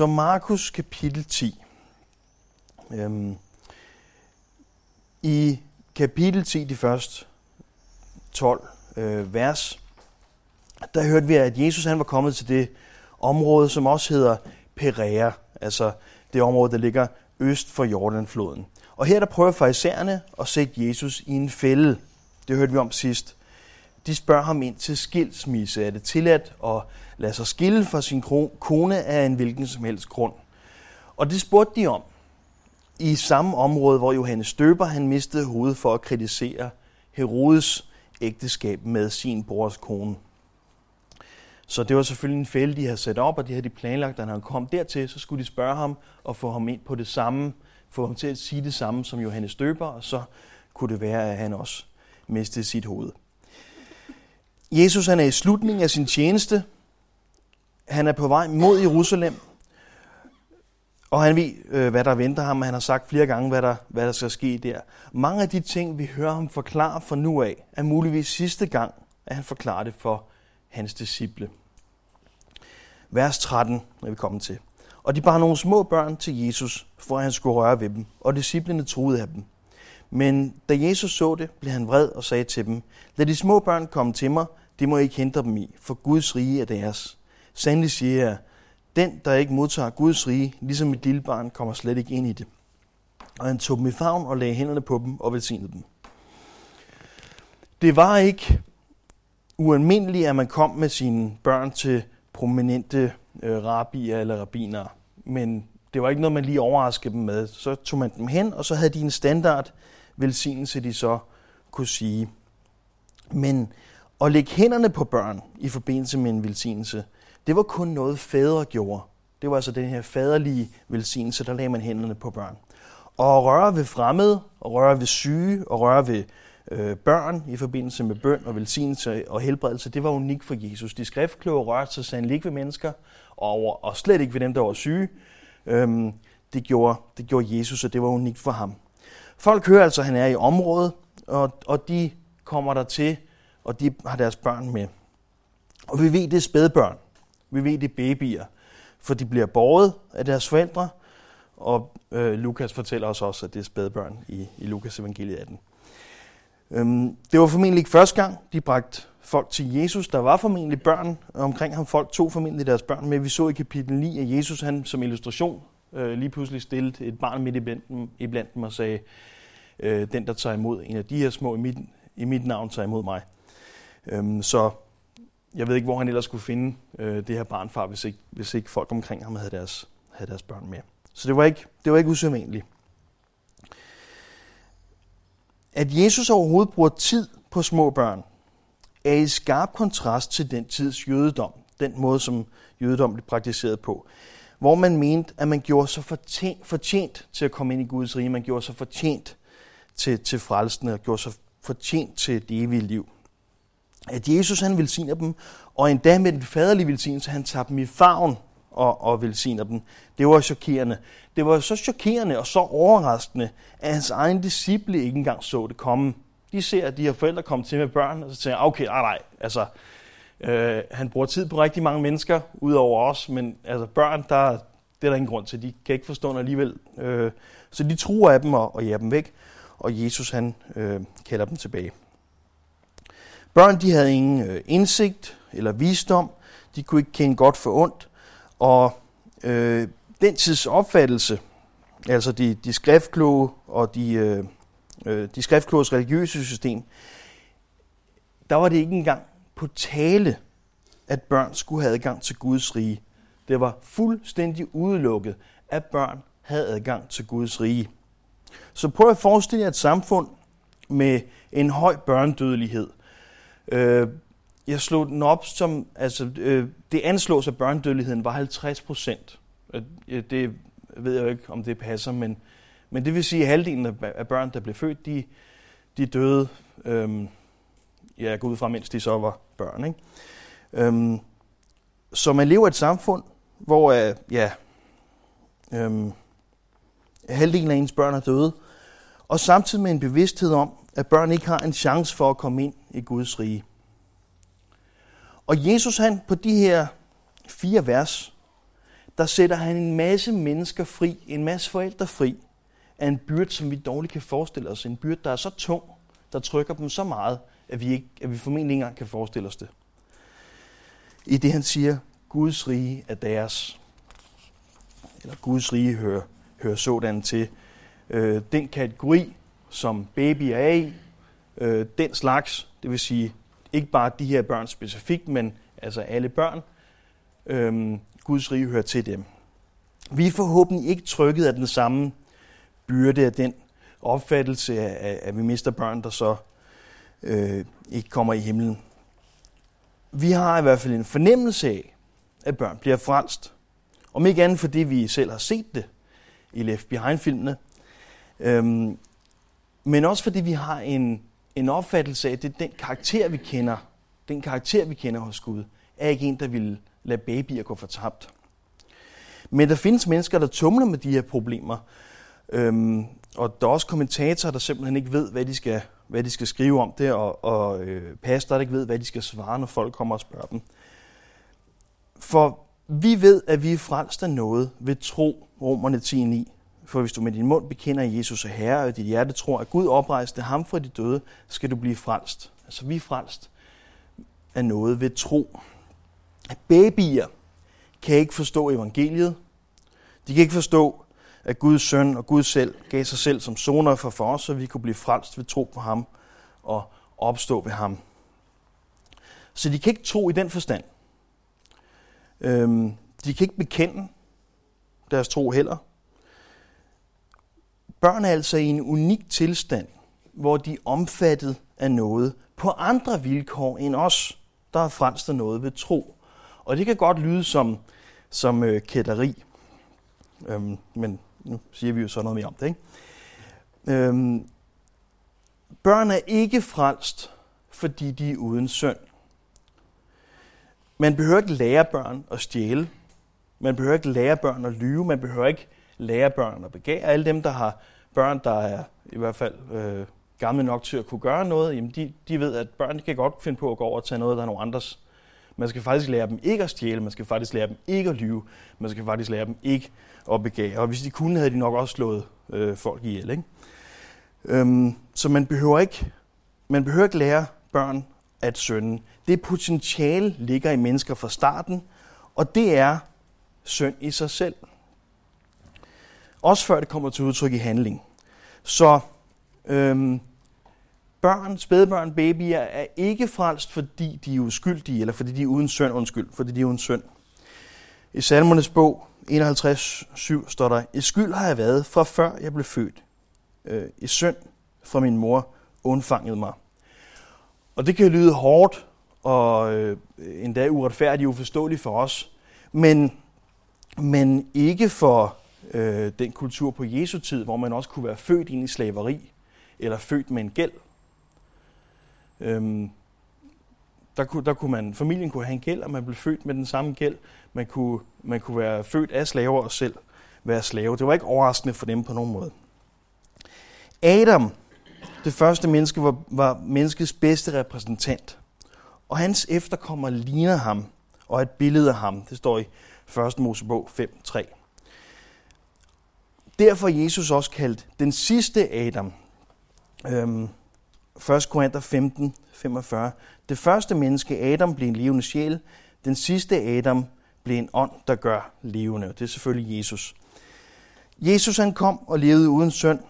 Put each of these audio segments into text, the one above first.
Så Markus kapitel 10. Øhm, I kapitel 10, de første 12 øh, vers, der hørte vi, at Jesus han var kommet til det område, som også hedder Perea, altså det område, der ligger øst for Jordanfloden. Og her der prøver farisæerne at sætte Jesus i en fælde. Det hørte vi om sidst. De spørger ham ind til skilsmisse. Er det tilladt at lade sig skille fra sin kone af en hvilken som helst grund? Og det spurgte de om i samme område, hvor Johannes Døber han mistede hovedet for at kritisere Herodes ægteskab med sin brors kone. Så det var selvfølgelig en fælde, de havde sat op, og de havde de planlagt, at når han kom dertil, så skulle de spørge ham og få ham ind på det samme, få ham til at sige det samme som Johannes Døber, og så kunne det være, at han også mistede sit hoved. Jesus han er i slutningen af sin tjeneste. Han er på vej mod Jerusalem. Og han ved, øh, hvad der venter ham. Han har sagt flere gange, hvad der, hvad der skal ske der. Mange af de ting, vi hører ham forklare fra nu af, er muligvis sidste gang, at han forklarer det for hans disciple. Vers 13, når vi kommer til. Og de bar nogle små børn til Jesus, for at han skulle røre ved dem, og disciplene troede af dem. Men da Jesus så det, blev han vred og sagde til dem, Lad de små børn komme til mig, det må I ikke hindre dem i, for Guds rige er deres. Sandelig siger jeg, den, der ikke modtager Guds rige, ligesom et lille barn, kommer slet ikke ind i det. Og han tog dem i favn og lagde hænderne på dem og velsignede dem. Det var ikke ualmindeligt, at man kom med sine børn til prominente øh, rabbier eller rabiner, men det var ikke noget, man lige overraskede dem med. Så tog man dem hen, og så havde de en standard velsignelse, de så kunne sige. Men at lægge hænderne på børn i forbindelse med en velsignelse, det var kun noget fædre gjorde. Det var altså den her faderlige velsignelse, der lagde man hænderne på børn. Og at røre ved fremmede, og røre ved syge, og røre ved øh, børn i forbindelse med bøn og velsignelse og helbredelse, det var unikt for Jesus. De skriftkloge rørte sig sandelig ikke ved mennesker, og, og slet ikke ved dem, der var syge. Øhm, det, gjorde, det gjorde Jesus, og det var unikt for ham. Folk hører altså, at han er i området, og, og de kommer der til, og de har deres børn med. Og vi ved, det er spædbørn. Vi ved, det er babyer, for de bliver båret af deres forældre, og øh, Lukas fortæller os også, at det er spædbørn i, i Lukas evangeliet 18. Øhm, det var formentlig ikke første gang, de bragte folk til Jesus. Der var formentlig børn omkring ham. Folk tog formentlig deres børn med. Vi så i kapitel 9, at Jesus han som illustration øh, lige pludselig stillede et barn midt iblandt dem, iblandt dem og sagde, øh, den der tager imod en af de her små i mit, i mit navn tager imod mig. Øhm, så jeg ved ikke, hvor han ellers skulle finde øh, det her barnfar, hvis ikke, hvis ikke folk omkring ham havde deres, havde deres børn med. Så det var ikke, det var ikke usædvanligt. At Jesus overhovedet bruger tid på små børn, er i skarp kontrast til den tids jødedom, den måde, som jødedom blev praktiseret på, hvor man mente, at man gjorde sig fortjent, fortjent til at komme ind i Guds rige, man gjorde sig fortjent til, til frelsen og gjorde sig fortjent til det evige liv. At Jesus han velsigner dem, og endda med den faderlige velsignelse, han tager dem i farven og, og velsigner dem. Det var chokerende. Det var så chokerende og så overraskende, at hans egen disciple ikke engang så det komme. De ser, at de her forældre kommer til med børn, og så tænker okay, nej, nej, altså, øh, han bruger tid på rigtig mange mennesker, udover os, men altså børn, der, det er der ingen grund til. De kan ikke forstå det alligevel. Øh, så de truer af dem og, og jager dem væk, og Jesus han øh, kalder dem tilbage. Børn de havde ingen øh, indsigt eller visdom. De kunne ikke kende godt for ondt. Og øh, den tids opfattelse, altså de, de skriftkloge og de, øh, øh, de skriftkloges religiøse system, der var det ikke engang på tale, at børn skulle have adgang til Guds rige. Det var fuldstændig udelukket, at børn havde adgang til Guds rige. Så prøv at forestille jer et samfund med en høj børnedødelighed. Øh, jeg slog den op som, altså øh, det anslås, at børnedødeligheden var 50 procent. Øh, det ved jeg jo ikke, om det passer, men, men det vil sige, at halvdelen af børn, der blev født, de, de døde, øh, ja, jeg går ud fra, mens de så var børn. Ikke? Øh, så man lever i et samfund, hvor øh, ja, øh, halvdelen af ens børn er døde, og samtidig med en bevidsthed om, at børn ikke har en chance for at komme ind i Guds rige. Og Jesus han på de her fire vers, der sætter han en masse mennesker fri, en masse forældre fri, af en byrde, som vi dårligt kan forestille os. En byrde, der er så tung, der trykker dem så meget, at vi, ikke, at vi formentlig ikke engang kan forestille os det. I det han siger, Guds rige er deres. Eller Guds rige hører, hører sådan til. Øh, den kategori, som baby er i, øh, den slags, det vil sige ikke bare de her børn specifikt, men altså alle børn, øh, Guds rige hører til dem. Vi er forhåbentlig ikke trykket af den samme byrde af den opfattelse af, at vi mister børn, der så øh, ikke kommer i himlen. Vi har i hvert fald en fornemmelse af, at børn bliver frelst. Om ikke andet, fordi vi selv har set det i Left Behind-filmene, øhm, men også fordi vi har en, en opfattelse af, at det, den karakter, vi kender, den karakter, vi kender hos Gud, er ikke en, der vil lade babyer gå fortabt. Men der findes mennesker, der tumler med de her problemer, øhm, og der er også kommentatorer, der simpelthen ikke ved, hvad de skal, hvad de skal skrive om det, og, og øh, pastor, der ikke ved, hvad de skal svare, når folk kommer og spørger dem. For vi ved, at vi er frelst af noget ved tro, Romerne 10.9. For hvis du med din mund bekender, Jesus er Herre, og dit hjerte tror, at Gud oprejste ham fra de døde, skal du blive frelst. Altså vi er frelst af noget ved tro. Babyer kan ikke forstå evangeliet. De kan ikke forstå, at Guds søn og Gud selv gav sig selv som soner for, for os, så vi kunne blive frelst ved tro på ham og opstå ved ham. Så de kan ikke tro i den forstand. Øhm, de kan ikke bekende deres tro heller. Børn er altså i en unik tilstand, hvor de er omfattet af noget på andre vilkår end os, der har frelst af noget ved tro. Og det kan godt lyde som, som øh, kætteri, øhm, men nu siger vi jo så noget mere om det. Ikke? Øhm, børn er ikke frelst, fordi de er uden synd. Man behøver ikke lære børn at stjæle. Man behøver ikke lære børn at lyve. Man behøver ikke lære børn at begære. Alle dem, der har børn, der er i hvert fald øh, gamle nok til at kunne gøre noget, jamen de, de ved, at børn kan godt finde på at gå over og tage noget, der er nogen andres. Man skal faktisk lære dem ikke at stjæle, man skal faktisk lære dem ikke at lyve, man skal faktisk lære dem ikke at begære. Og hvis de kunne, havde de nok også slået øh, folk ihjel. Ikke? Øhm, så man behøver ikke, man behøver ikke lære børn at synde. Det potentiale ligger i mennesker fra starten, og det er synd i sig selv. Også før det kommer til udtryk i handling. Så øhm, børn, spædbørn, babyer er ikke frelst, fordi de er uskyldige, eller fordi de er uden synd, undskyld, fordi de er uden synd. I salmernes bog 51.7 står der, I skyld har jeg været, fra før jeg blev født. Øh, I synd fra min mor undfangede mig. Og det kan lyde hårdt og øh, endda uretfærdigt og uforståeligt for os, men, men ikke for øh, den kultur på Jesu tid, hvor man også kunne være født ind i slaveri, eller født med en gæld. Øhm, der, kunne, der kunne man, familien kunne have en gæld, og man blev født med den samme gæld. Man kunne, man kunne være født af slaver og selv være slave. Det var ikke overraskende for dem på nogen måde. Adam, det første menneske, var, var menneskets bedste repræsentant. Og hans efterkommer ligner ham, og et billede af ham. Det står i 1. Mosebog 5.3. Derfor er Jesus også kaldt den sidste Adam. Øhm, 1. Korinther 15, 45. Det første menneske, Adam, blev en levende sjæl. Den sidste Adam blev en ånd, der gør levende. Det er selvfølgelig Jesus. Jesus han kom og levede uden synd.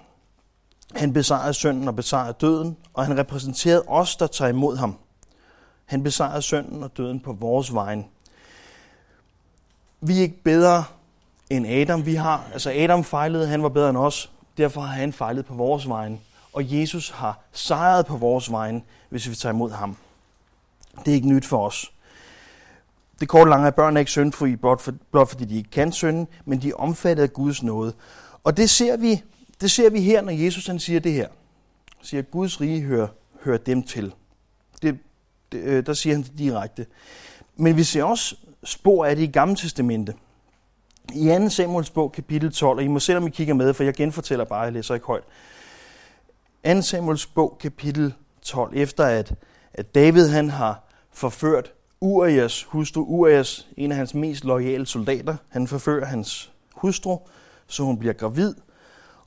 Han besejrede synden og besejrede døden, og han repræsenterede os, der tager imod ham. Han besejrede synden og døden på vores vegne. Vi er ikke bedre end Adam. Vi har, altså Adam fejlede, han var bedre end os. Derfor har han fejlet på vores vegne. Og Jesus har sejret på vores vegne, hvis vi tager imod ham. Det er ikke nyt for os. Det korte lange er, at børn er ikke syndfri, blot, for, blot fordi de ikke kan synde, men de er omfattet af Guds nåde. Og det ser vi, det ser vi her, når Jesus han siger det her. Han siger, at Guds rige hører, hører dem til. Det, det, øh, der siger han det direkte. Men vi ser også spor af det i Gamle Testamente. I 2. Samuels bog, kapitel 12, og I må se, om I kigger med, for jeg genfortæller bare, jeg læser ikke højt. 2. Samuels bog, kapitel 12, efter at, at David han har forført Urias hustru, Urias, en af hans mest loyale soldater, han forfører hans hustru, så hun bliver gravid.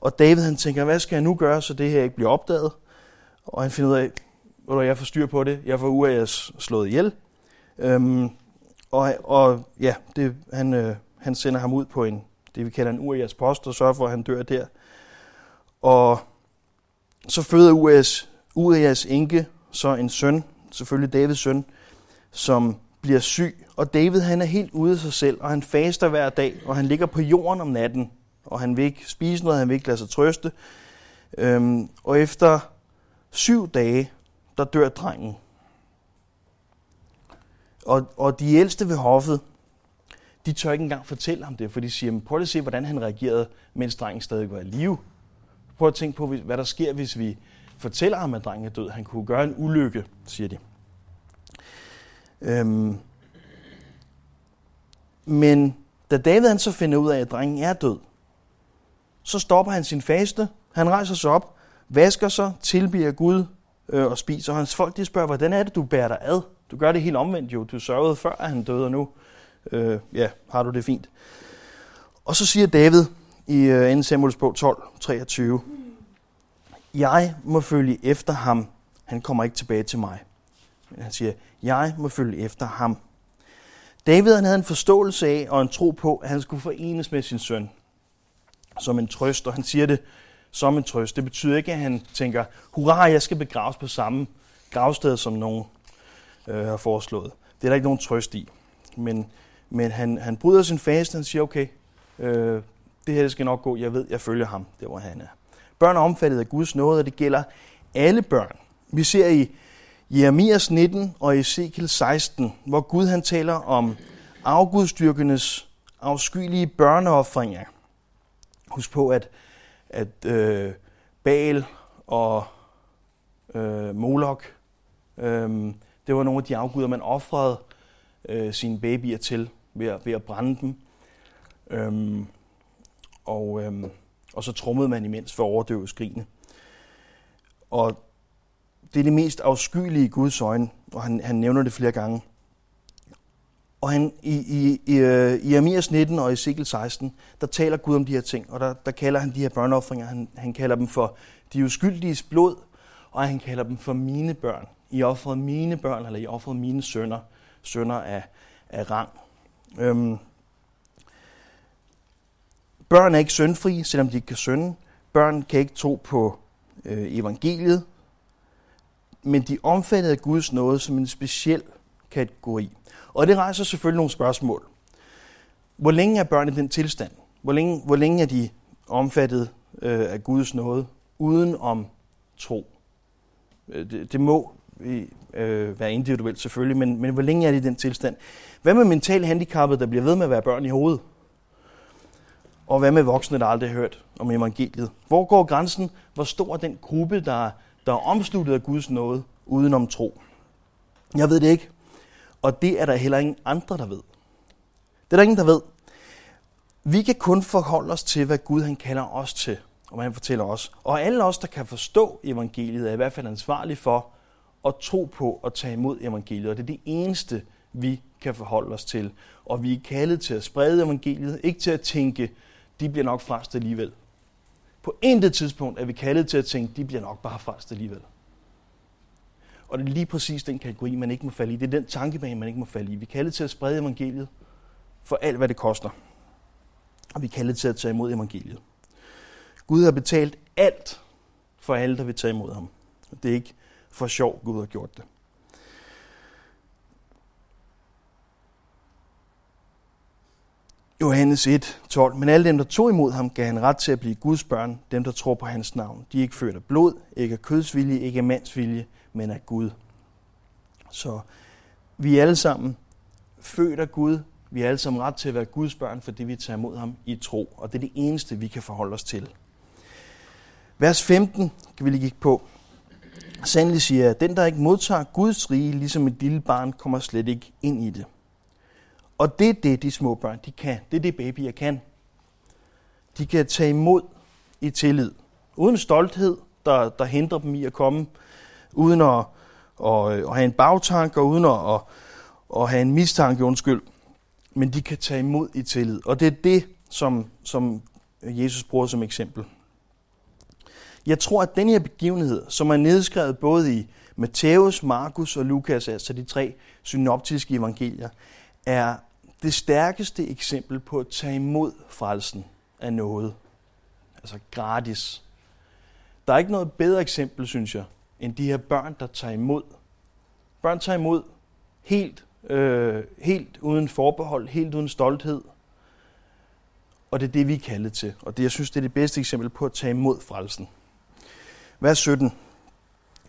Og David han tænker, hvad skal jeg nu gøre, så det her ikke bliver opdaget? Og han finder ud af, at jeg får styr på det. Jeg får Urias slået ihjel. Øhm, og, og ja, det, han, øh, han sender ham ud på en, det vi kalder en Urias post, og sørger for, at han dør der. Og så føder Urias, Urias enke så en søn, selvfølgelig Davids søn, som bliver syg. Og David han er helt ude af sig selv, og han faster hver dag, og han ligger på jorden om natten, og han vil ikke spise noget, han vil ikke lade sig trøste. Øhm, og efter syv dage, der dør drengen. Og, og de ældste ved hoffet, de tør ikke engang fortælle ham det, for de siger, prøv at se, hvordan han reagerede, mens drengen stadig var i live. Prøv at tænke på, hvad der sker, hvis vi fortæller ham, at drengen er død. Han kunne gøre en ulykke, siger de. Øhm. Men da David han så finder ud af, at drengen er død, så stopper han sin faste. Han rejser sig op, vasker sig, tilbiger Gud øh, og spiser. Og hans folk de spørger, hvordan er det, du bærer dig ad? Du gør det helt omvendt jo. Du sørgede før, at han døde, og nu øh, ja, har du det fint. Og så siger David i øh, 2. Samuels bog 12, 23, Jeg må følge efter ham. Han kommer ikke tilbage til mig. Men han siger, jeg må følge efter ham. David han havde en forståelse af og en tro på, at han skulle forenes med sin søn som en trøst, og han siger det som en trøst. Det betyder ikke, at han tænker, hurra, jeg skal begraves på samme gravsted, som nogen øh, har foreslået. Det er der ikke nogen trøst i. Men, men han, han bryder sin faste, han siger, okay, øh, det her skal nok gå, jeg ved, jeg følger ham, der hvor han er. Børn er omfattet af Guds nåde, og det gælder alle børn. Vi ser i Jeremias 19 og Ezekiel 16, hvor Gud han taler om afgudstyrkenes afskyelige børneoffringer. Husk på, at, at øh, Baal og øh, Molok, øh, det var nogle af de afguder, man offrede øh, sine babyer til ved at, ved at brænde dem. Øhm, og, øhm, og så trummede man imens for at overdøve skrigene. Og det er det mest afskyelige i Guds øjne, og han, han nævner det flere gange. Og han, i, i, i, øh, i Amias 19 og i Ezekiel 16, der taler Gud om de her ting, og der, der kalder han de her børneoffringer, han, han kalder dem for de uskyldiges blod, og han kalder dem for mine børn. I offrede mine børn, eller I offrede mine sønner, sønner af, af rang. Øhm, børn er ikke syndfri, selvom de ikke kan synde. Børn kan ikke tro på øh, evangeliet, men de omfattede af Guds nåde som en speciel kategori. Og det rejser selvfølgelig nogle spørgsmål. Hvor længe er børn i den tilstand? Hvor længe, hvor længe er de omfattet øh, af Guds nåde, uden om tro? Øh, det, det må øh, være individuelt selvfølgelig, men, men hvor længe er det i den tilstand? Hvad med mentalt handicappede, der bliver ved med at være børn i hovedet? Og hvad med voksne, der aldrig har hørt om evangeliet? Hvor går grænsen? Hvor stor er den gruppe, der, der er omsluttet af Guds nåde, udenom tro? Jeg ved det ikke. Og det er der heller ingen andre, der ved. Det er der ingen, der ved. Vi kan kun forholde os til, hvad Gud han kalder os til, og hvad han fortæller os. Og alle os, der kan forstå evangeliet, er i hvert fald ansvarlige for at tro på og tage imod evangeliet. Og det er det eneste, vi kan forholde os til. Og vi er kaldet til at sprede evangeliet, ikke til at tænke, de bliver nok frelst alligevel. På intet tidspunkt er vi kaldet til at tænke, de bliver nok bare frelst alligevel. Og det er lige præcis den kategori, man ikke må falde i. Det er den tankebane, man ikke må falde i. Vi er kaldet til at sprede evangeliet for alt, hvad det koster. Og vi er kaldet til at tage imod evangeliet. Gud har betalt alt for alle, der vil tage imod ham. Det er ikke for sjov, Gud har gjort det. Johannes 1, 12. Men alle dem, der tog imod ham, gav han ret til at blive Guds børn, dem, der tror på hans navn. De er ikke født af blod, ikke af kødsvilje, ikke af mandsvilje, men af Gud. Så vi er alle sammen født af Gud. Vi har alle sammen ret til at være Guds børn, fordi vi tager imod ham i tro. Og det er det eneste, vi kan forholde os til. Vers 15 kan vi lige kigge på. Sandelig siger jeg, den, der ikke modtager Guds rige, ligesom et lille barn, kommer slet ikke ind i det. Og det er det, de små børn de kan. Det er det, babyer kan. De kan tage imod i tillid. Uden stolthed, der, der hindrer dem i at komme uden at, at, at have en bagtank og uden at, at, og have en mistanke, undskyld, men de kan tage imod i tillid. Og det er det, som, som Jesus bruger som eksempel. Jeg tror, at den her begivenhed, som er nedskrevet både i Matthæus, Markus og Lukas, altså de tre synoptiske evangelier, er det stærkeste eksempel på at tage imod frelsen af noget. Altså gratis. Der er ikke noget bedre eksempel, synes jeg, end de her børn, der tager imod. Børn tager imod helt, øh, helt uden forbehold, helt uden stolthed. Og det er det, vi er kaldet til. Og det, jeg synes, det er det bedste eksempel på at tage imod frelsen. Vers 17.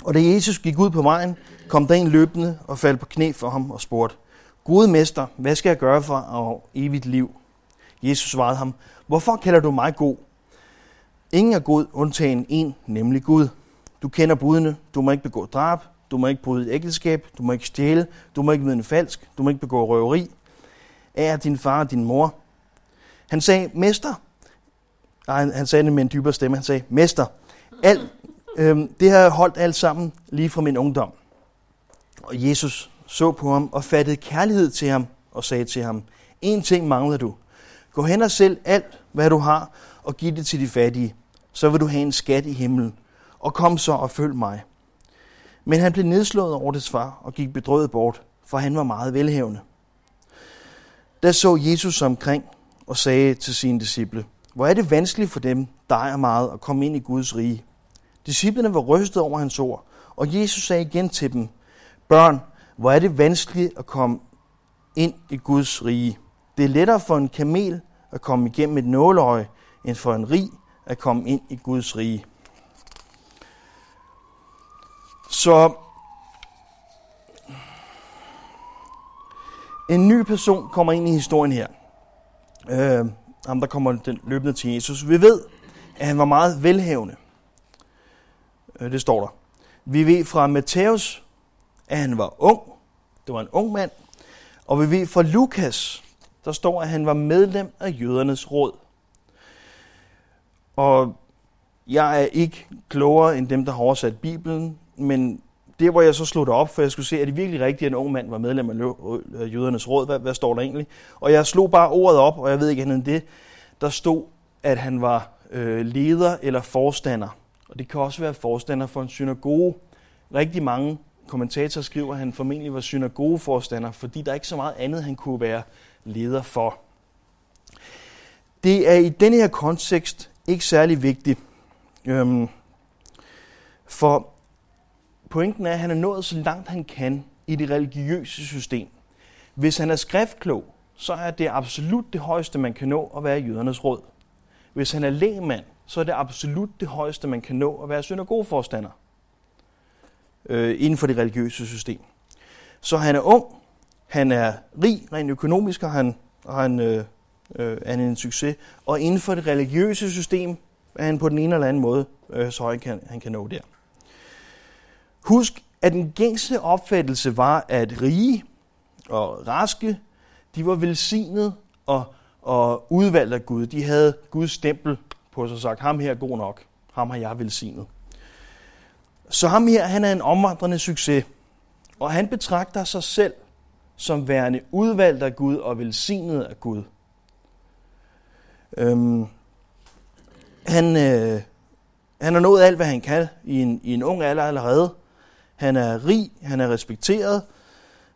Og da Jesus gik ud på vejen, kom der en løbende og faldt på knæ for ham og spurgte, Gode mester, hvad skal jeg gøre for at evigt liv? Jesus svarede ham, Hvorfor kalder du mig god? Ingen er god, undtagen en, nemlig Gud. Du kender budene. Du må ikke begå drab. Du må ikke bryde et ægteskab. Du må ikke stjæle. Du må ikke vidne falsk. Du må ikke begå røveri. Er din far og din mor. Han sagde, mester. Nej, han sagde det med en dybere stemme. Han sagde, mester. Alt, øhm, det har jeg holdt alt sammen lige fra min ungdom. Og Jesus så på ham og fattede kærlighed til ham og sagde til ham, en ting mangler du. Gå hen og sælg alt, hvad du har, og giv det til de fattige. Så vil du have en skat i himlen. Og kom så og følg mig. Men han blev nedslået over det svar og gik bedrøvet bort, for han var meget velhævende. Da så Jesus omkring og sagde til sine disciple, hvor er det vanskeligt for dem, der ejer meget, at komme ind i Guds rige. Disciplerne var rystet over hans ord, og Jesus sagde igen til dem, Børn, hvor er det vanskeligt at komme ind i Guds rige. Det er lettere for en kamel at komme igennem et nåleøje, end for en rig at komme ind i Guds rige. Så en ny person kommer ind i historien her. Øh, ham, der kommer den løbende til Jesus. Vi ved, at han var meget velhavende. Øh, det står der. Vi ved fra Matthæus, at han var ung. Det var en ung mand. Og vi ved fra Lukas, der står, at han var medlem af jødernes råd. Og jeg er ikke klogere end dem, der har oversat Bibelen, men det, hvor jeg så slog det op, for jeg skulle se, at det virkelig rigtigt, at en ung mand var medlem af øh, jødernes råd. Hvad, hvad står der egentlig? Og jeg slog bare ordet op, og jeg ved ikke andet end det. Der stod, at han var øh, leder eller forstander. Og det kan også være forstander for en synagoge. Rigtig mange kommentatorer skriver, at han formentlig var synagogeforstander, fordi der er ikke så meget andet, han kunne være leder for. Det er i denne her kontekst ikke særlig vigtigt, øhm, for pointen er, at han er nået så langt han kan i det religiøse system. Hvis han er skriftklog, så er det absolut det højeste, man kan nå at være jødernes råd. Hvis han er lægmand, så er det absolut det højeste, man kan nå at være synagogeforstander øh, inden for det religiøse system. Så han er ung, han er rig rent økonomisk, og han, og han øh, øh, er en succes. Og inden for det religiøse system er han på den ene eller anden måde øh, så høj, kan, han kan nå der. Husk, at den gængse opfattelse var, at rige og raske, de var velsignet og, og udvalgt af Gud. De havde Guds stempel på sig og sagt, ham her er god nok. Ham har jeg velsignet. Så ham her, han er en omvandrende succes. Og han betragter sig selv som værende udvalgt af Gud og velsignet af Gud. Øhm, han, øh, han har nået alt, hvad han kan i en, i en ung alder allerede. Han er rig, han er respekteret,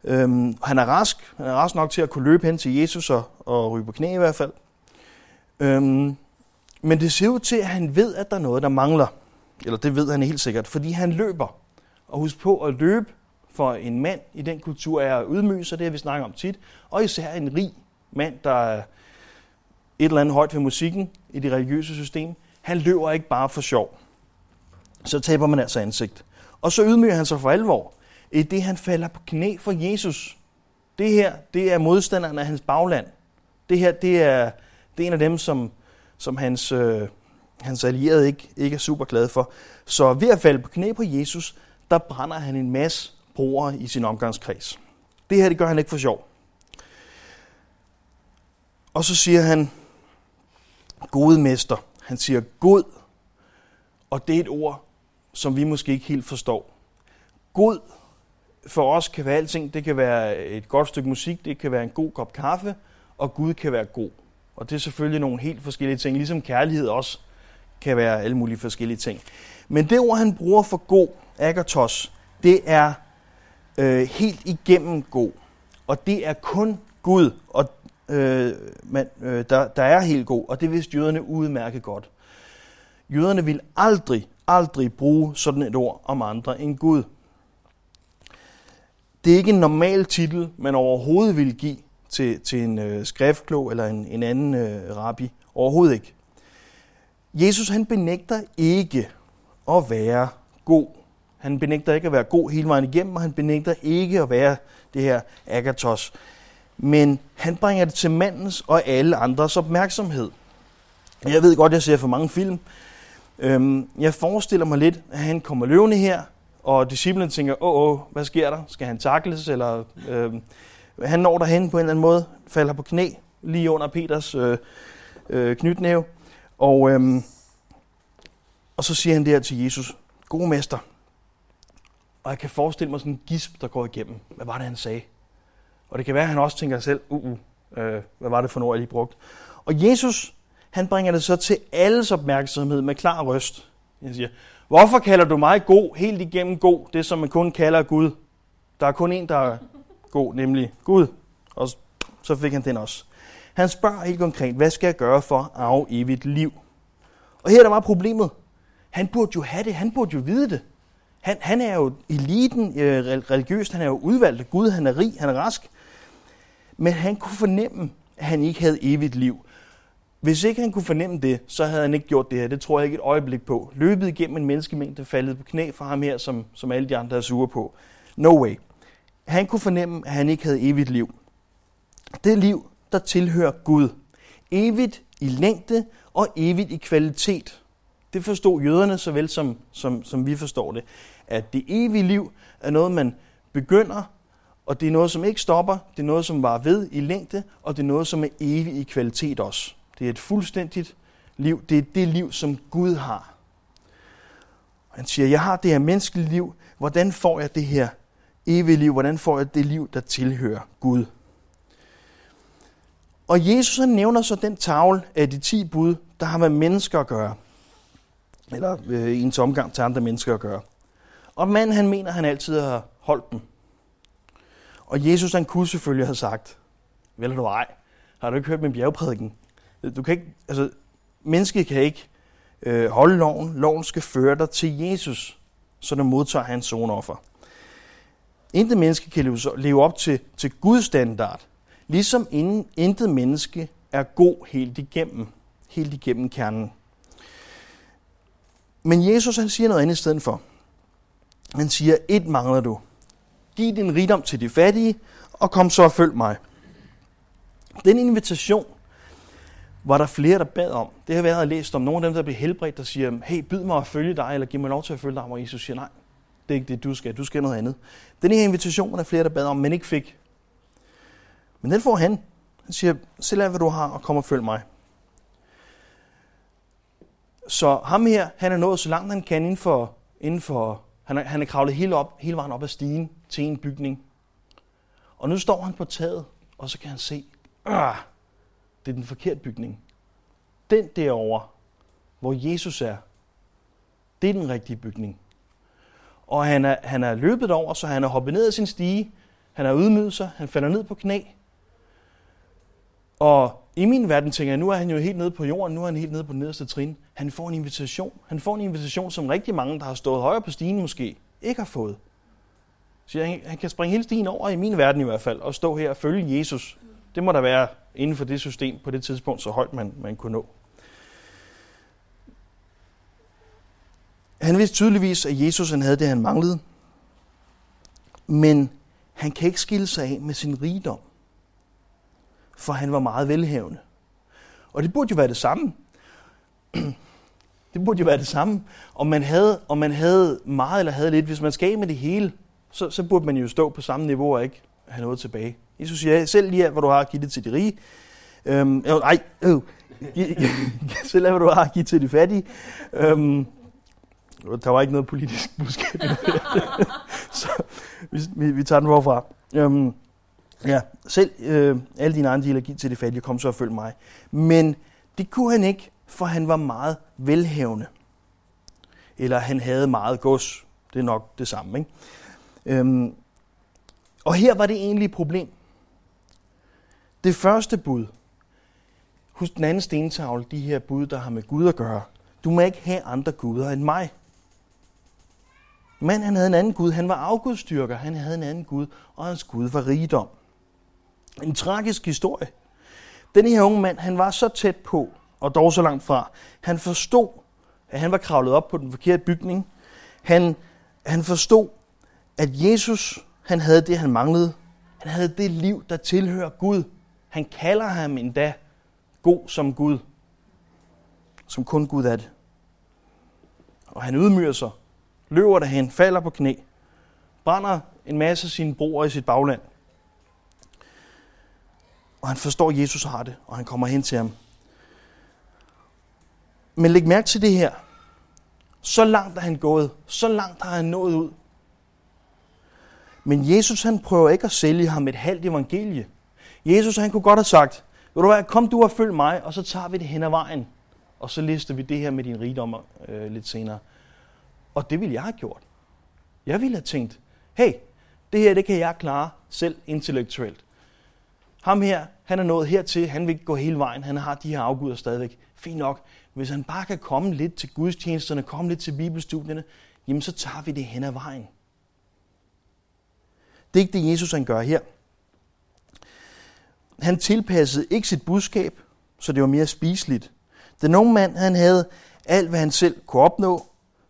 øhm, han er rask. Han er rask nok til at kunne løbe hen til Jesus og, og ryge på knæ i hvert fald. Øhm, men det ser ud til, at han ved, at der er noget, der mangler. Eller det ved han helt sikkert, fordi han løber. Og husk på at løbe for en mand i den kultur er at ydmyge sig, det har vi snakket om tit. Og især en rig mand, der er et eller andet højt ved musikken i det religiøse system. Han løber ikke bare for sjov. Så taber man altså ansigt. Og så ydmyger han sig for alvor, i det han falder på knæ for Jesus. Det her, det er modstanderen af hans bagland. Det her, det er, det er en af dem, som, som hans, øh, hans allierede ikke, ikke er super glad for. Så ved at falde på knæ på Jesus, der brænder han en masse broer i sin omgangskreds. Det her, det gør han ikke for sjov. Og så siger han, gode mester. Han siger god, og det er et ord, som vi måske ikke helt forstår. God for os kan være alting. Det kan være et godt stykke musik, det kan være en god kop kaffe, og Gud kan være god. Og det er selvfølgelig nogle helt forskellige ting, ligesom kærlighed også kan være alle mulige forskellige ting. Men det ord, han bruger for god, agatos, det er øh, helt igennem god. Og det er kun Gud, og, øh, man, øh, der, der er helt god, og det vidste jøderne udmærket godt. Jøderne vil aldrig, aldrig bruge sådan et ord om andre end Gud. Det er ikke en normal titel, man overhovedet vil give til, til en øh, skriftklog eller en, en anden øh, rabbi. Overhovedet ikke. Jesus han benægter ikke at være god. Han benægter ikke at være god hele vejen igennem, og han benægter ikke at være det her agatos. Men han bringer det til mandens og alle andres opmærksomhed. Jeg ved godt, jeg ser for mange film. Øhm, jeg forestiller mig lidt, at han kommer løvende her, og disciplen tænker, åh, åh, hvad sker der? Skal han takles? Eller, øhm, han når derhen på en eller anden måde, falder på knæ, lige under Peters øh, øh, knytnæve. Og, øh, og så siger han det her til Jesus, gode mester. Og jeg kan forestille mig sådan en gisp, der går igennem. Hvad var det, han sagde? Og det kan være, at han også tænker selv, uh, uh, øh, hvad var det for ord, jeg lige brugte? Og Jesus, han bringer det så til alles opmærksomhed med klar røst. Han siger, hvorfor kalder du mig god, helt igennem god, det som man kun kalder Gud? Der er kun en, der god, nemlig Gud. Og så fik han den også. Han spørger helt konkret, hvad skal jeg gøre for at arve evigt liv? Og her er der var problemet. Han burde jo have det, han burde jo vide det. Han, han er jo eliten øh, religiøst, han er jo udvalgt af Gud, han er rig, han er rask. Men han kunne fornemme, at han ikke havde evigt liv. Hvis ikke han kunne fornemme det, så havde han ikke gjort det her. Det tror jeg ikke et øjeblik på. Løbet igennem en menneskemængde faldet på knæ for ham her, som, som alle de andre er sure på. No way. Han kunne fornemme, at han ikke havde evigt liv. Det liv, der tilhører Gud. Evigt i længde og evigt i kvalitet. Det forstod jøderne såvel som, som, som vi forstår det. At det evige liv er noget, man begynder, og det er noget, som ikke stopper. Det er noget, som var ved i længde, og det er noget, som er evigt i kvalitet også. Det er et fuldstændigt liv. Det er det liv, som Gud har. Han siger, jeg har det her menneskelige liv. Hvordan får jeg det her evige liv? Hvordan får jeg det liv, der tilhører Gud? Og Jesus han nævner så den tavle af de ti bud, der har med mennesker at gøre. Eller øh, i ens omgang til andre mennesker at gøre. Og manden han mener, han altid har holdt dem. Og Jesus han kunne selvfølgelig have sagt, vel du ej, har du ikke hørt min bjergprædiken? Du kan ikke, altså, mennesket kan ikke øh, holde loven. Loven skal føre dig til Jesus, så du modtager hans sonoffer. Intet menneske kan leve op til, til Guds standard, ligesom intet menneske er god helt igennem, helt igennem kernen. Men Jesus han siger noget andet i stedet for. Han siger, et mangler du. Giv din rigdom til de fattige, og kom så og følg mig. Den invitation var der flere, der bad om. Det har været læst om nogle af dem, der blev helbredt, der siger, hey, byd mig at følge dig, eller giv mig lov til at følge dig, hvor Jesus siger, nej, det er ikke det, du skal. Du skal noget andet. Den her invitation er flere, der bad om, men ikke fik. Men den får han. Han siger, selv alt, hvad du har, og kom og følg mig. Så ham her, han er nået så langt han kan inden for, inden for han, er, han er kravlet hele, op, hele vejen op ad stigen til en bygning. Og nu står han på taget, og så kan han se, øh, det er den forkerte bygning. Den derovre, hvor Jesus er, det er den rigtige bygning. Og han er, han er løbet over, så han er hoppet ned af sin stige, han er ydmyget sig, han falder ned på knæ. Og i min verden tænker jeg, nu er han jo helt nede på jorden, nu er han helt nede på den nederste trin. Han får en invitation. Han får en invitation, som rigtig mange, der har stået højere på stigen måske, ikke har fået. Så han, han kan springe hele stigen over, i min verden i hvert fald, og stå her og følge Jesus. Det må der være inden for det system på det tidspunkt, så højt man, man kunne nå. Han vidste tydeligvis, at Jesus han havde det, han manglede. Men han kan ikke skille sig af med sin rigdom. For han var meget velhavende. Og det burde jo være det samme. Det burde jo være det samme. Om man havde, om man havde meget eller havde lidt, hvis man skal med det hele, så, så burde man jo stå på samme niveau og ikke have noget tilbage. Jesus siger, selv lige hvad du har, givet det til de rige. Øhm, øh, ej, øh, selv hvad du har, givet til de fattige. Øhm, der var ikke noget politisk budskab i det. så, vi, vi, vi tager den hvorfra. Øhm, ja, selv øh, alle dine andre giv til de fattige, kom så og følg mig. Men det kunne han ikke, for han var meget velhævende. Eller han havde meget gods. Det er nok det samme, ikke? Øhm, og her var det egentlig et problem. Det første bud, husk den anden stentavle, de her bud, der har med Gud at gøre. Du må ikke have andre guder end mig. Men han havde en anden Gud. Han var afgudstyrker. Han havde en anden Gud, og hans Gud var rigdom. En tragisk historie. Den her unge mand, han var så tæt på, og dog så langt fra. Han forstod, at han var kravlet op på den forkerte bygning. Han, han forstod, at Jesus, han havde det, han manglede. Han havde det liv, der tilhører Gud. Han kalder ham endda god som Gud. Som kun Gud er det. Og han ydmyger sig, løber derhen, falder på knæ, brænder en masse af sine broer i sit bagland. Og han forstår, at Jesus har det, og han kommer hen til ham. Men læg mærke til det her. Så langt er han gået. Så langt har han nået ud. Men Jesus han prøver ikke at sælge ham et halvt evangelie. Jesus han kunne godt have sagt, ved du hvad, kom du og følg mig, og så tager vi det hen ad vejen. Og så lister vi det her med din rigdom øh, lidt senere. Og det ville jeg have gjort. Jeg ville have tænkt, hey, det her det kan jeg klare selv intellektuelt. Ham her, han er nået hertil, han vil ikke gå hele vejen, han har de her afguder stadigvæk. Fint nok. Hvis han bare kan komme lidt til gudstjenesterne, komme lidt til bibelstudierne, jamen så tager vi det hen ad vejen. Det er ikke det, Jesus han gør her. Han tilpassede ikke sit budskab, så det var mere spiseligt. Den unge mand, han havde alt, hvad han selv kunne opnå,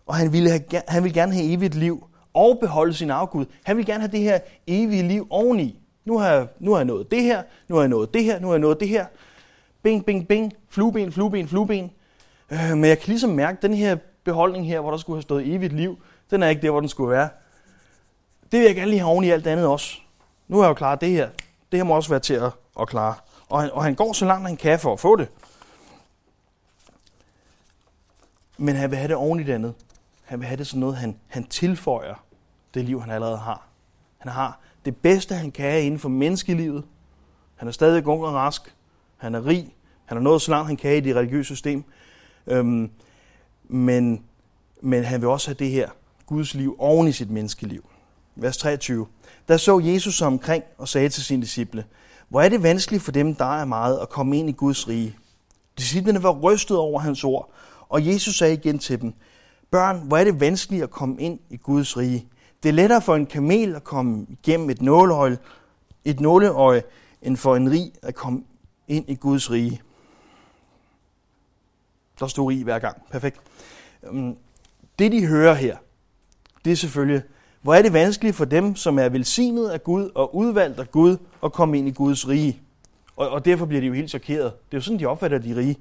og han ville, have, han ville gerne have evigt liv og beholde sin afgud. Han ville gerne have det her evige liv oveni. Nu har, jeg, nu har jeg nået det her, nu har jeg nået det her, nu har jeg nået det her. Bing, bing, bing, flueben, flueben, flueben. Øh, men jeg kan ligesom mærke, at den her beholdning her, hvor der skulle have stået evigt liv, den er ikke der, hvor den skulle være. Det vil jeg gerne lige have oven i alt andet også. Nu har jeg jo klaret det her. Det her må også være til at, at klare. Og han, og han går så langt, han kan for at få det. Men han vil have det oven i det andet. Han vil have det sådan noget, han, han tilføjer det liv, han allerede har. Han har det bedste, han kan inden for menneskelivet. Han er stadig ung og rask. Han er rig. Han har nået så langt, han kan i det religiøse system. Øhm, men, men han vil også have det her Guds liv oven i sit menneskeliv. Vers 23. Der så Jesus sig omkring og sagde til sine disciple, hvor er det vanskeligt for dem, der er meget, at komme ind i Guds rige. Disciplene var rystet over hans ord, og Jesus sagde igen til dem, Børn, hvor er det vanskeligt at komme ind i Guds rige. Det er lettere for en kamel at komme igennem et nåleøje, et nåleøje end for en rig at komme ind i Guds rige. Der stod rig hver gang. Perfekt. Øhm, det de hører her, det er selvfølgelig, hvor er det vanskeligt for dem, som er velsignet af Gud og udvalgt af Gud, at komme ind i Guds rige. Og, og derfor bliver de jo helt chokeret. Det er jo sådan, de opfatter de rige.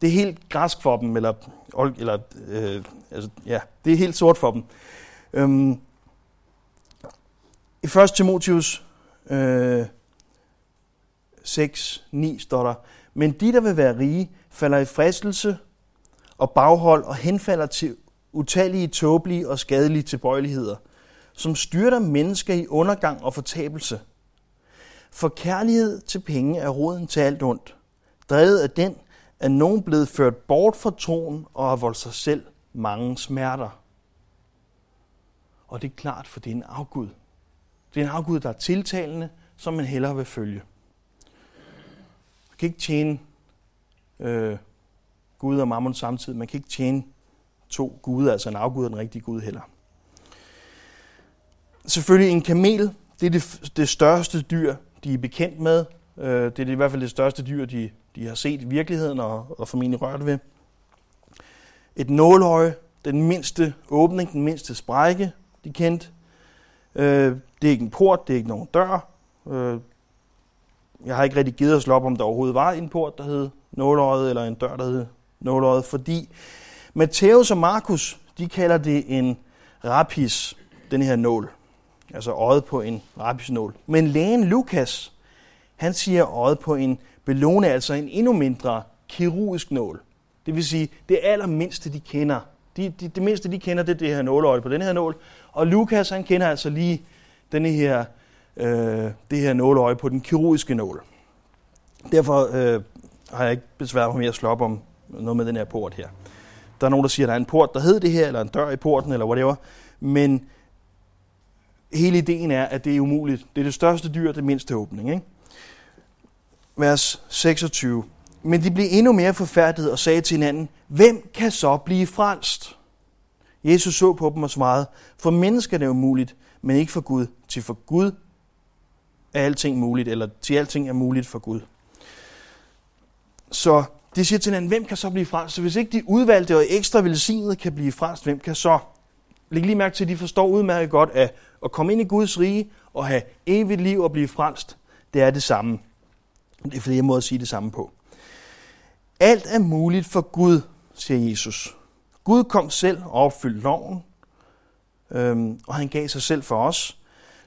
Det er helt græsk for dem, eller, eller øh, altså, ja, det er helt sort for dem. Øhm, I 1. Timotius øh, 6, 9 står der, men de, der vil være rige, falder i fristelse og baghold og henfalder til utallige, tåbelige og skadelige tilbøjeligheder, som styrter mennesker i undergang og fortabelse. For kærlighed til penge er roden til alt ondt. Drevet af den er nogen blevet ført bort fra troen og har voldt sig selv mange smerter. Og det er klart, for det er en afgud. Det er en afgud, der er tiltalende, som man hellere vil følge. Man kan ikke tjene øh, Gud og mammon samtidig. Man kan ikke tjene to guder, altså en afgud og den rigtige Gud heller. Selvfølgelig en kamel, det er det, det største dyr, de er bekendt med. Øh, det er i hvert fald det største dyr, de, de har set i virkeligheden og, og formentlig rørt ved. Et nåløje, den mindste åbning, den mindste sprække, de kendte. Øh, det er ikke en port, det er ikke nogen dør. Øh, jeg har ikke rigtig givet at slå op, om der overhovedet var en port, der hed nåløjet, eller en dør, der hed nåløjet, fordi Matthæus og Markus, de kalder det en rapis, den her nål. Altså øjet på en rapisnål. Men lægen Lukas, han siger øjet på en belone, altså en endnu mindre kirurgisk nål. Det vil sige, det allermindste, de kender De, de, det mindste, de kender, det er det her nåleøje på den her nål. Og Lukas, han kender altså lige denne her, øh, det her nåleøje på den kirurgiske nål. Derfor øh, har jeg ikke besværet mig med at slå op om noget med den her port her. Der er nogen, der siger, at der er en port, der hedder det her, eller en dør i porten, eller whatever. Men hele ideen er, at det er umuligt. Det er det største dyr, det mindste åbning. Ikke? Vers 26. Men de blev endnu mere forfærdet og sagde til hinanden, hvem kan så blive frelst? Jesus så på dem og svarede, for mennesker er det umuligt, men ikke for Gud. Til for Gud er alting muligt, eller til alting er muligt for Gud. Så de siger til hinanden, hvem kan så blive frelst? Så hvis ikke de udvalgte og ekstra velsignede kan blive frelst, hvem kan så? Læg lige mærke til, at de forstår udmærket godt, at at komme ind i Guds rige og have evigt liv og blive frelst, det er det samme. Det er flere måder at sige det samme på. Alt er muligt for Gud, siger Jesus. Gud kom selv og opfyldte loven, øhm, og han gav sig selv for os.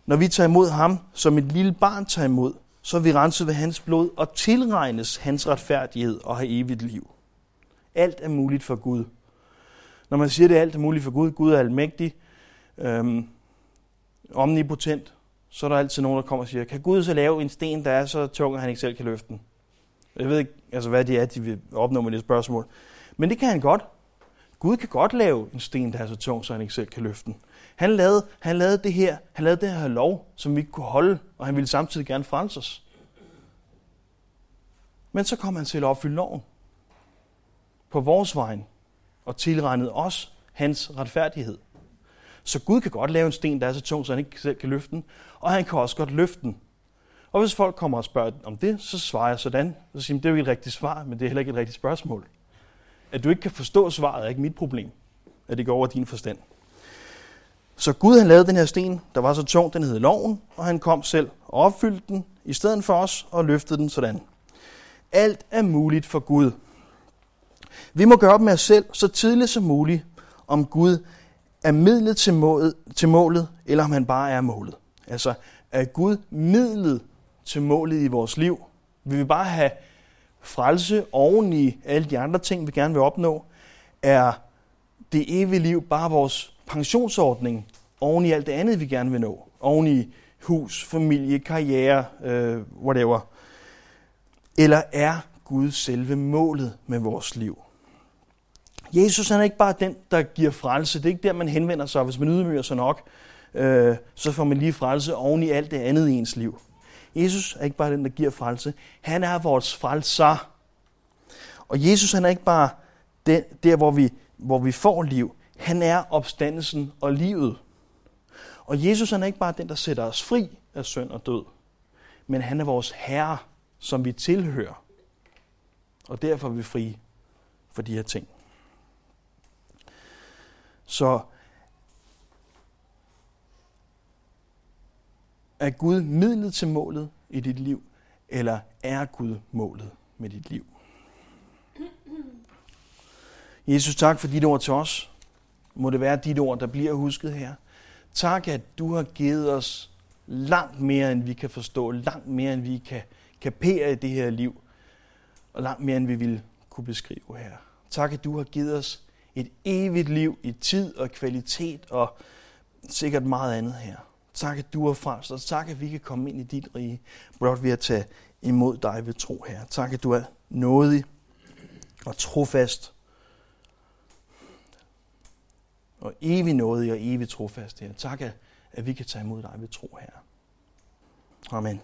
Når vi tager imod ham, som et lille barn tager imod, så er vi renset ved hans blod og tilregnes hans retfærdighed og har evigt liv. Alt er muligt for Gud. Når man siger, at det alt er muligt for Gud, Gud er almægtig, øhm, omnipotent, så er der altid nogen, der kommer og siger, kan Gud så lave en sten, der er så tung, at han ikke selv kan løfte den? Jeg ved ikke, altså, hvad det er, de vil opnå med det spørgsmål. Men det kan han godt. Gud kan godt lave en sten, der er så tung, så han ikke selv kan løfte den. Han lavede, han lavede det her, han lavede det her lov, som vi ikke kunne holde, og han ville samtidig gerne frelse os. Men så kom han til at opfylde loven på vores vejen og tilregnede os hans retfærdighed. Så Gud kan godt lave en sten, der er så tung, så han ikke selv kan løfte den, og han kan også godt løfte den. Og hvis folk kommer og spørger om det, så svarer jeg sådan. Så siger jeg, det er jo ikke et rigtigt svar, men det er heller ikke et rigtigt spørgsmål. At du ikke kan forstå svaret er ikke mit problem. At det går over din forstand. Så Gud han lavede den her sten, der var så tung, den hed loven, og han kom selv og opfyldte den i stedet for os og løftede den sådan. Alt er muligt for Gud. Vi må gøre op med os selv så tidligt som muligt, om Gud er midlet til målet, til målet, eller om han bare er målet. Altså, er Gud midlet til målet i vores liv? Vil vi bare have frelse oven i alle de andre ting, vi gerne vil opnå? Er det evige liv bare vores pensionsordning oven i alt det andet, vi gerne vil nå? Oven i hus, familie, karriere, øh, whatever. Eller er Gud selve målet med vores liv? Jesus han er ikke bare den, der giver frelse. Det er ikke der, man henvender sig. Hvis man ydmyger sig nok, øh, så får man lige frelse oven i alt det andet i ens liv. Jesus er ikke bare den, der giver frelse. Han er vores frelser. Og Jesus han er ikke bare den, der, hvor vi, hvor vi får liv. Han er opstandelsen og livet. Og Jesus han er ikke bare den, der sætter os fri af synd og død. Men han er vores herre, som vi tilhører. Og derfor er vi fri for de her ting. Så er Gud midlet til målet i dit liv, eller er Gud målet med dit liv? Jesus, tak for dit ord til os. Må det være dit ord, der bliver husket her. Tak, at du har givet os langt mere, end vi kan forstå, langt mere, end vi kan kapere i det her liv, og langt mere, end vi vil kunne beskrive her. Tak, at du har givet os et evigt liv i tid og kvalitet og sikkert meget andet her. Tak, at du er frelst, og tak, at vi kan komme ind i dit rige, blot ved at tage imod dig ved tro her. Tak, at du er nådig og trofast, og evig nådig og evig trofast her. Tak, at vi kan tage imod dig ved tro her. Amen.